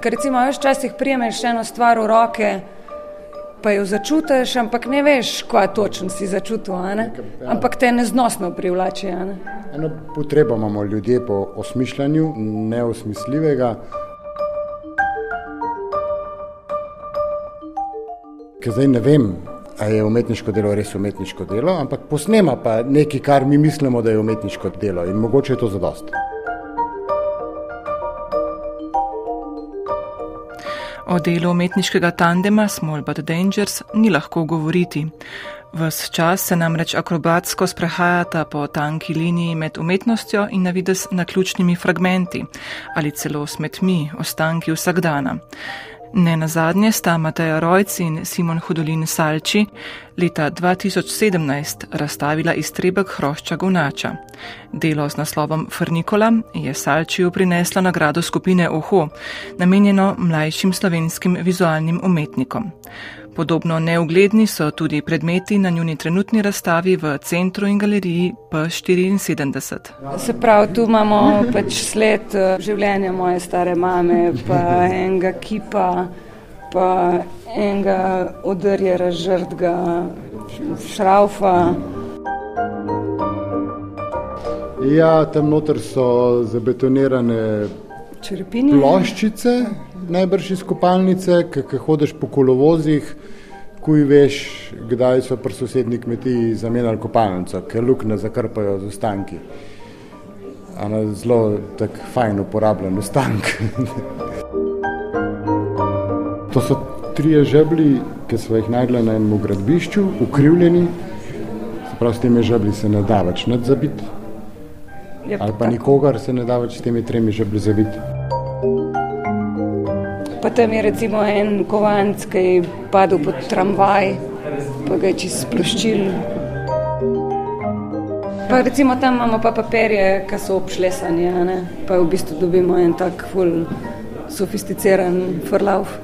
Ker recimo veš, včasih prijemeš eno stvar v roke, pa jo začutiš, ampak ne veš, kaj točno si začutil, ampak te neznosno privlači. Ne? Eno potrebo imamo ljudje po osmišljanju neosmisljivega. Ker zdaj ne vem, ali je umetniško delo res umetniško delo, ampak posnema pa nekaj, kar mi mislimo, da je umetniško delo in mogoče je to zadost. O delu umetniškega tandema Small But Dangers ni lahko govoriti. Ves čas se namreč akrobatsko sprehajata po tanki liniji med umetnostjo in navidez naključnimi fragmenti ali celo smetmi, ostanki vsakdana. Ne na zadnje sta Mateja Rojc in Simon Hudolin Salči leta 2017 razstavila iztrebek hrošča Govnača. Delo z naslovom Frnikola je Salčiju prinesla nagrado skupine Oho, namenjeno mlajšim slovenskim vizualnim umetnikom. Podobno neugledni so tudi predmeti na njuni trenutni razstavi v centru in galeriji P74. Se pravi, tu imamo pač sled eh, življenja moje stare mame, pa enega kipa, pa enega odrje razžrtga šraufa. Ja, tam noter so zabetonirane Črpine. ploščice, najbrž iz kopalnice, ki hodiš po kolovozih, kuj veš, kdaj so pri sosednji kmetiji zamenjali kopalnico, ker lukne zakrpajo z ostanki. Ano, zelo tak fajn uporabljen ostank. to so trije žebli, ki smo jih najdli na enem gradbišču, ukrivljeni, se pravi, s temi žebli se ne da več nadzabiti. Je Ali pa tako. nikogar se ne da več s temi tremi žebli zabiti. Pa tam je recimo en kovanc, ki je padel pod tramvaj, pa ga je čist sploščil. Pa recimo tam imamo pa papirje, ki so obšlesani, a ne? pa v bistvu dobimo en tak ful sofisticiran frlauf.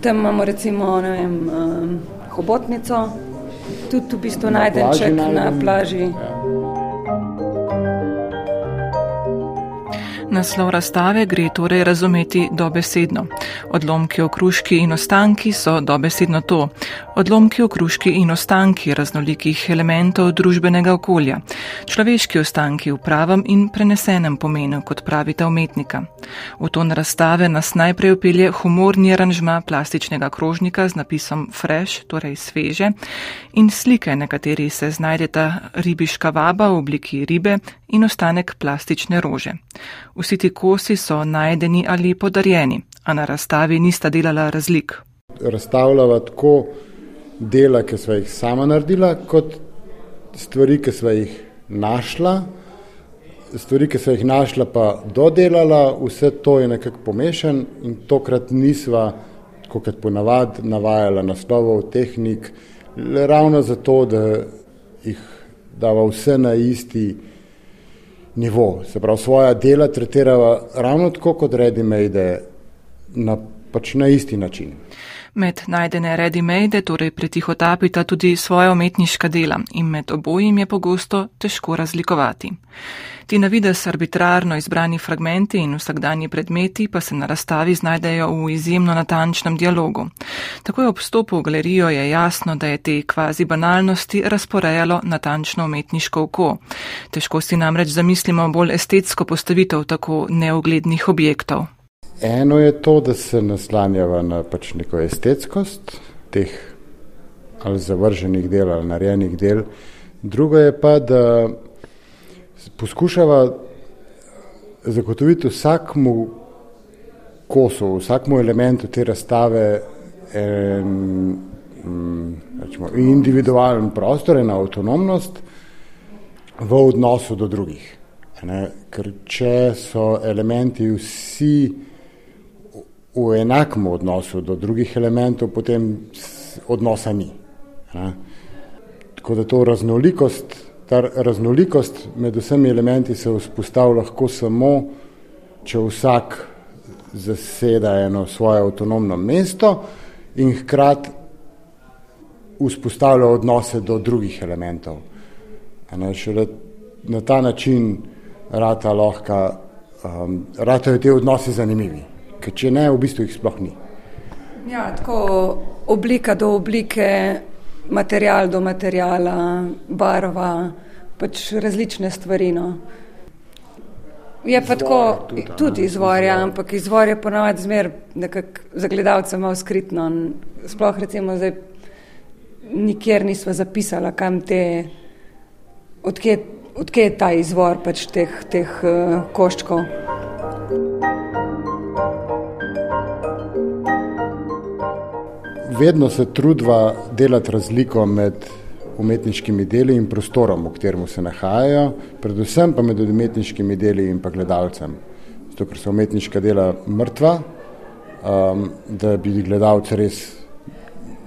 Tam imamo recimo, vem, um, hobotnico, tudi v bistvu Na najden plaži ček na najdem. plaži. Ja. Naslov razstave gre torej razumeti dobesedno. Odlomki, okruški in ostanki so dobesedno to. Odlomki, okruški in ostanki raznolikih elementov družbenega okolja. Človeški ostanki v pravem in prenesenem pomenu, kot pravita umetnika. V ton razstave nas najprej upelje humorni aranžma plastičnega krožnika z napisom fresh, torej sveže, in slike, na kateri se znajdeta ribiška vaba v obliki ribe in ostanek plastične rože. Vsi ti kosi so najdeni ali podarjeni, a na razstavi nista delala razlik. Razstavljava tako dela, ki smo jih sama naredila, kot stvari, ki smo jih našla. Stvari, ki smo jih našla, pa dodelala, vse to je nekako pomešan in tokrat nisva, kot ponavadi, navajala naslovov, tehnik, ravno zato, da jih dava vse na isti nivo. Se pravi, svoja dela tretirava ravno tako kot ready-made, na, pač na isti način. Med najdene ready-made torej pretihotapita tudi svoja umetniška dela in med obojim je pogosto težko razlikovati. Ti na vides arbitrarno izbrani fragmenti in vsakdanji predmeti pa se na razstavi znajdejo v izjemno natančnem dialogu. Takoj ob vstopu v galerijo je jasno, da je te kvazi banalnosti razporejalo natančno umetniško oko. Težko si namreč zamislimo bolj estetsko postavitev tako neuglednih objektov. Eno je to, da se naslanjava na pač neko estetskost teh ali zavrženih del ali narejenih del, drugo je pa, da poskušava zagotoviti vsakmu kosu, vsakmu elementu te razstave en, mm, rečemo, individualen prostor, ena avtonomnost v odnosu do drugih. Ne? Ker če so elementi vsi v enakem odnosu do drugih elementov, potem odnosa ni. Ne? Tako da to raznolikost, ta raznolikost med vsemi elementi se vzpostavlja lahko samo, če vsak zaseda eno svoje avtonomno mesto in hkrati vzpostavlja odnose do drugih elementov. Ne, na ta način rata lahko, um, ratajo te odnose zanimivi, ker če ne, v bistvu jih sploh ni. Ja, tako oblika do oblike, material do materijala, barva, pač različne stvari. No. Je pa tako, tudi, tudi izvor, ja, ampak izvor je ponovadi zmer za gledalce malo skritno. Sploh recimo zdaj nikjer nismo zapisali, kam te, odkje, odkje je ta izvor pač teh, teh uh, koščkov. Vedno se trudva delati razliko med umetniškimi deli in prostorom, v katerem se nahajajo, predvsem pa med umetniškimi deli in pa gledalcem. Zato, ker so umetniška dela mrtva, um, da bi gledalec res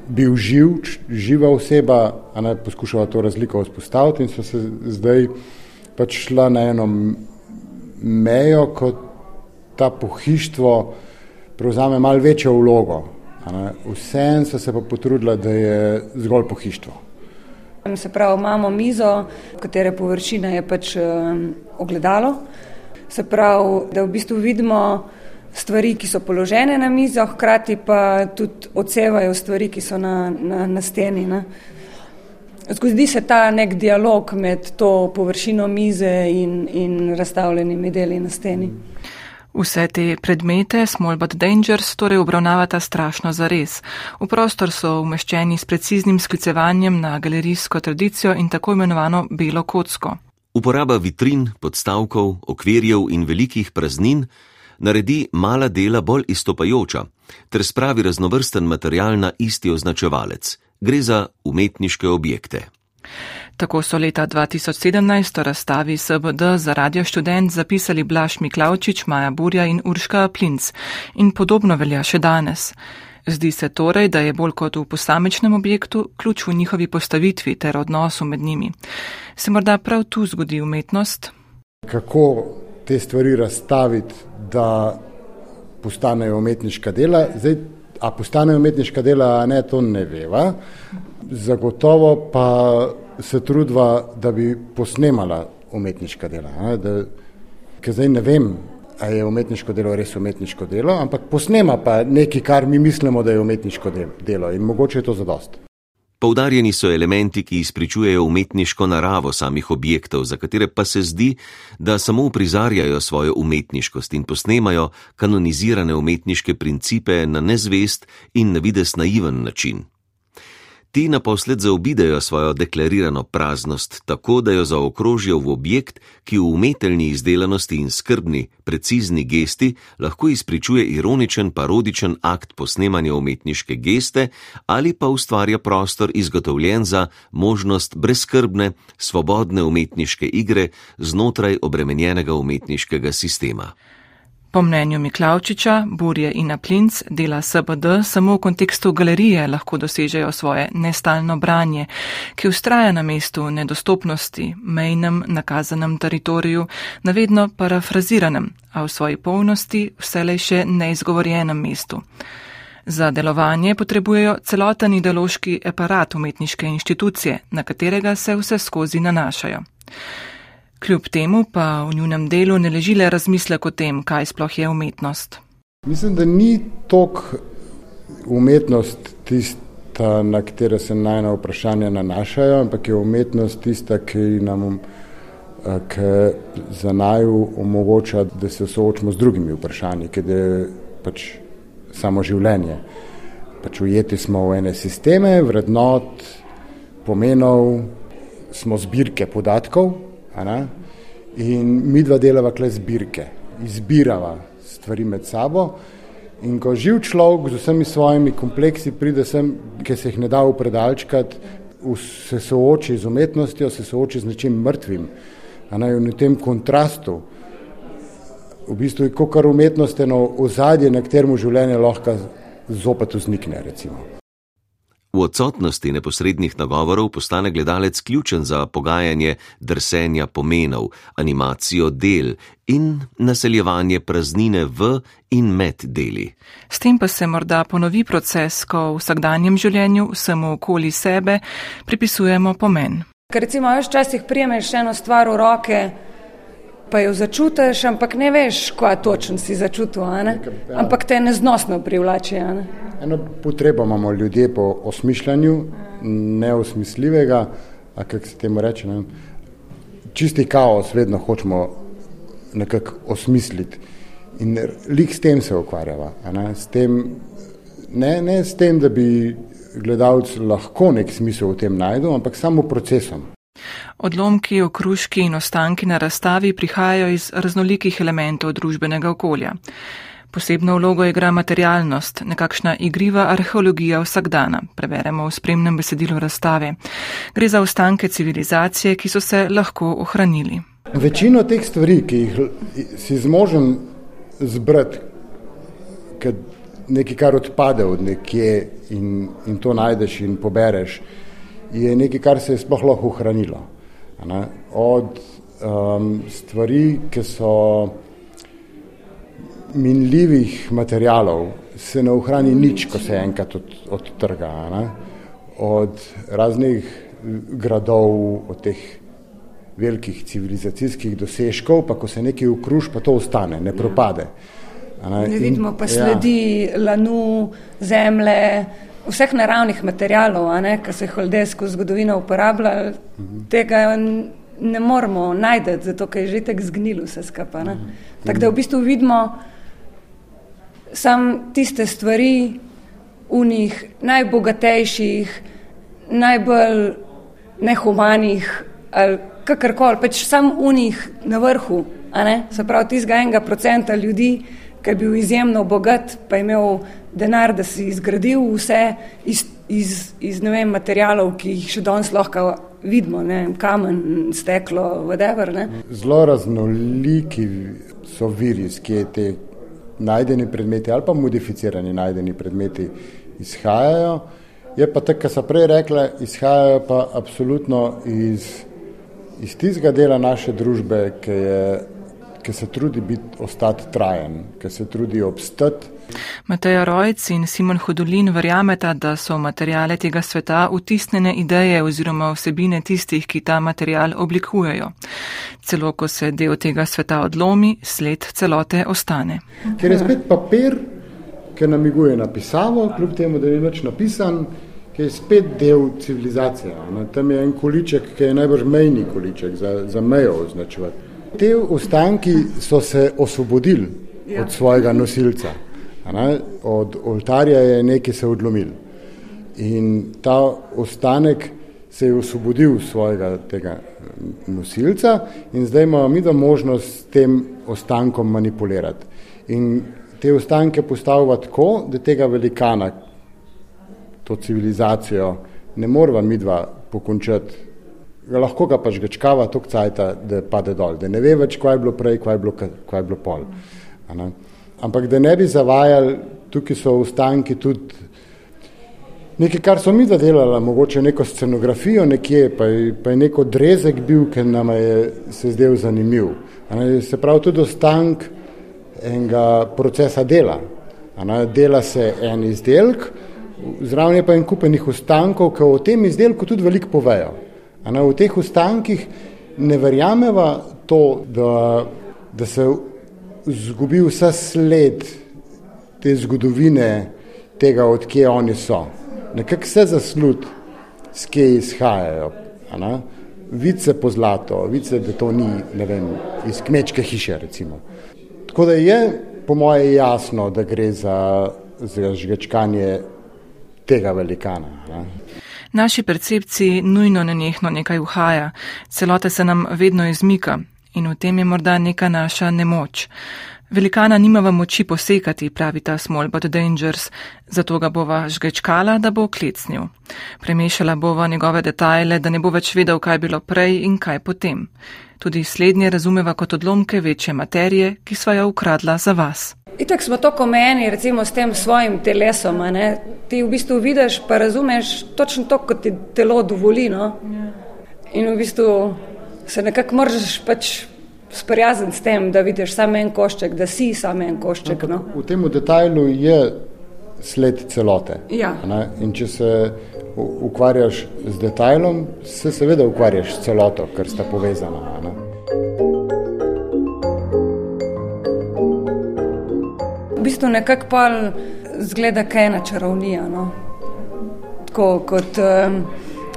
bil živ, živa oseba, a ne poskušala to razliko vzpostaviti in so se zdaj pač šla na eno mejo, ko ta pohištvo prevzame mal večjo vlogo. Vsem so se pa potrudila, da je zgolj pohištvo. Se pravi, imamo mizo, katere površina je pač ogledalo. Se pravi, da v bistvu vidimo stvari, ki so položene na mizo, hkrati pa tudi odsevajo stvari, ki so na, na, na steni. Ne. Zgodi se ta nek dialog med to površino mize in, in razstavljenimi deli na steni. Vse te predmete Small but Dangers torej obravnavata strašno zares. V prostor so umeščeni s preciznim sklicevanjem na galerijsko tradicijo in tako imenovano belo kocko. Uporaba vitrin, podstavkov, okvirjev in velikih praznin naredi mala dela bolj izstopajoča ter spravi raznovrsten material na isti označevalec. Gre za umetniške objekte. Tako so leta 2017 v razstavi SBD za radio študent zapisali Blaž Miklavčič, Maja Burja in Urška Plinc in podobno velja še danes. Zdi se torej, da je bolj kot v posamečnem objektu ključ v njihovi postavitvi ter odnosu med njimi. Se morda prav tu zgodi umetnost? Kako te stvari razstaviti, da postanejo umetniška dela? Zdaj, a postanejo umetniška dela, a ne, to ne veva. Zagotovo pa se trudva, da bi posnemala umetniška dela. Da, ker zdaj ne vem, ali je umetniško delo res umetniško delo, ampak posnema pa nekaj, kar mi mislimo, da je umetniško delo in mogoče je to zadost. Poudarjeni so elementi, ki izpričujejo umetniško naravo samih objektov, za katere pa se zdi, da samo uprizarjajo svojo umetniškost in posnemajo kanonizirane umetniške principe na nezvest in na vides naiven način. Ti naposled zaobidejo svojo deklarirano praznost, tako da jo zaokrožijo v objekt, ki v umetelni izdelanosti in skrbni, precizni gesti lahko izpričuje ironičen, parodičen akt posnemanja umetniške geste ali pa ustvarja prostor izgotovljen za možnost brezskrbne, svobodne umetniške igre znotraj obremenjenega umetniškega sistema. Po mnenju Miklavčiča, Burje in Aplinc dela SBD samo v kontekstu galerije lahko dosežejo svoje nestalno branje, ki ustraja na mestu nedostopnosti, mejnem, nakazanem teritoriju, navedno parafraziranem, a v svoji polnosti vselej še neizgovorjenem mestu. Za delovanje potrebujejo celoten ideološki aparat umetniške inštitucije, na katerega se vse skozi nanašajo. Kljub temu pa v njunem delu ne leži le razmislek o tem, kaj sploh je umetnost. Mislim, da ni tok umetnost tista, na katero se najna vprašanja nanašajo, ampak je umetnost tista, ki nam eh, ki za naju omogoča, da se soočimo z drugimi vprašanji, ker je pač samo življenje. Pač ujeti smo v ene sisteme, vrednot, pomenov, smo zbirke podatkov, In mi dva delava kle zbirke, izbirava stvari med sabo. In ko živ človek z vsemi svojimi kompleksi pride sem, ki se jih ne da upredalčkati, se sooči z umetnostjo, se sooči z nečim mrtvim. In v tem kontrastu, v bistvu je kot kar umetnost eno ozadje, na katerem življenje lahko zopet vznikne. Recimo. V odsotnosti neposrednih nagovorov postane gledalec ključen za pogajanje drsenja pomenov, animacijo del in naseljevanje praznine v in med deli. S tem pa se morda ponovi proces, ko v vsakdanjem življenju vsemu okoli sebe pripisujemo pomen. Ker recimo, včasih prijemeš eno stvar v roke, pa jo začutiš, ampak ne veš, kaj točno si začutil, ampak te neznosno privlači. Ne? Eno potrebo imamo ljudje po osmišljanju, neosmisljivega, a kako se temu reče, ne? čisti kaos vedno hočemo nekako osmisliti. In lik s tem se ukvarjava. Ne? S tem, ne, ne s tem, da bi gledalec lahko nek smisel v tem najdel, ampak samo procesom. Odlomki, okruški in ostanki na razstavi prihajajo iz raznolikih elementov družbenega okolja. Posebno vlogo igra materialnost, nekakšna igriva arheologija vsakdana, preveremo v spremnem besedilu razstave. Gre za ostanke civilizacije, ki so se lahko ohranili. Večino teh stvari, ki jih si zmožen zbrati, kad nekaj, kar odpade od nekje in, in to najdeš in pobereš, je nekaj, kar se je sploh lahko ohranilo. Od um, stvari, ki so minljivih materijalov, se ne ohrani nič, ko se enkrat od, odtrga. Od raznih gradov, od teh velikih civilizacijskih dosežkov, pa ko se nekaj ukruž, pa to ostane, ne propade. Ne, ne vidimo pa sledi ja. lanu, zemlje, vseh naravnih materijalov, ki so jih ljudje skozi zgodovino uporabljali, mhm. tega ne moramo najti, zato je že tako zgnilo vse skupaj. Mhm. Tako da v bistvu vidimo samo tiste stvari, unih najbogatejših, najbolj nehumanih kakorkoli, pač samo unih na vrhu, se pravi tistega enega procenta ljudi ki je bil izjemno bogat, pa je imel denar, da si izgradil vse iz, iz, iz vem, materijalov, ki jih še danes lahko vidimo, ne, kamen, steklo, whatever. Ne. Zelo raznoliki so viri, iz kje te najdeni predmeti ali pa modificirani najdeni predmeti izhajajo. Je pa tako, kar sem prej rekla, izhajajo pa absolutno iz, iz tistega dela naše družbe, ki je ki se trudi biti ostati trajen, ki se trudi obstati. Mateja Rojc in Simon Hodolin verjameta, da so materijale tega sveta utisnjene ideje oziroma vsebine tistih, ki ta material oblikujejo. Celo, ko se del tega sveta odlomi, sled celote ostane. Ker je spet papir, ki namiguje na pisavo, kljub temu, da ni več napisan, ki je spet del civilizacije. Tam je en količek, ki je najbrž mejni količek za, za mejo označevati. Te ostanki so se osvobodili ja. od svojega nosilca. Od oltarja je nekaj se odlomil. In ta ostanek se je osvobodil svojega tega nosilca in zdaj imamo mi da možnost s tem ostankom manipulirati. In te ostanke postavlja tako, da tega velikana, to civilizacijo, ne morva midva pokončati lahko ga pač gečkava tok cajta, da pade dol, da ne ve več, kaj je bilo prej, kaj je bilo, kaj je bilo pol. Ampak da ne bi zavajali, tukaj so ostanki tudi nekaj, kar so mi delali, mogoče neko scenografijo nekje, pa je, pa je neko drezek bil, ker nam je se zdel zanimiv. Se pravi tudi ostank enega procesa dela. Dela se en izdelk, zraven je pa en kupenih ostankov, ki o tem izdelku tudi veliko povejo. Ne, v teh ostankih ne verjameva to, da, da se zgubi vsa sled te zgodovine, tega, odkje oni so. Nekako se zaslud, s kje izhajajo. Vice po zlato, vice, da to ni vem, iz kmečke hiše. Recimo. Tako da je po moje jasno, da gre za, za žgečkanje tega velikana. Ne. Naši percepciji nujno nenehno nekaj uhaja, celota se nam vedno izmika in v tem je morda neka naša nemoč. Velikana nimava moči posekati, pravi ta small but dangerous, zato ga bova žgečkala, da bo klecnil. Premešala bova njegove detajle, da ne bo več vedel, kaj bilo prej in kaj potem. Tudi slednje razumeva kot odlomke večje materije, ki sva jo ukradla za vas. Itak smo tako omejeni, recimo s tem svojim telesom. Ti v bistvu vidiš, pa razumeš točno to, kot ti telo dovoli. No? In v bistvu se nekako moraš pač sprijazniti s tem, da vidiš samo en košček, da si samo en košček. No? V tem detajlu je sled celote. Ja. In če se ukvarjaš z detajlom, se seveda ukvarjaš s celoto, ker sta povezana. Ne? Bistvu nekako pa zgleda, kaj je ena čarovnija. No? Tako, kot,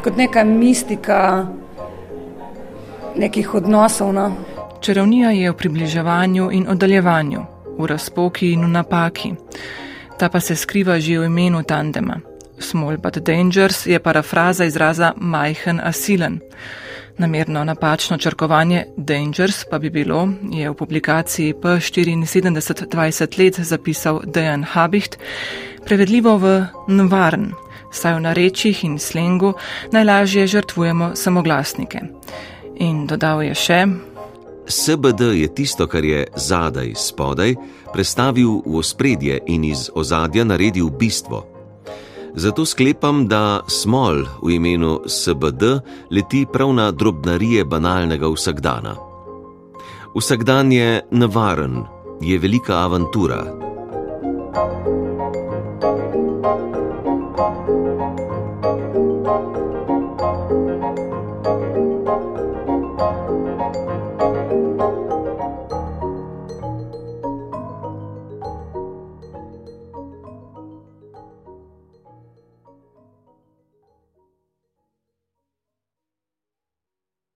kot neka mistika nekih odnosov. No? Čarovnija je v približevanju in oddaljevanju, v razpoki in v napaki. Ta pa se skriva že v imenu tandema. Small but dangerous je parafraza izraza majhen asilen. Namerno napačno črkovanje dangerous pa bi bilo, je v publikaciji P74 20 let zapisal Dejan Habicht, prevedljivo v nvaren, saj v narečjih in slengu najlažje žrtvujemo samoglasnike. In dodal je še: SBD je tisto, kar je zadaj, spodaj, prestavil v ospredje in iz ozadja naredil bistvo. Zato sklepam, da smol v imenu SBD leti prav na drobnarije banalnega vsakdana. Vsakdan je nevaren, je velika avantura.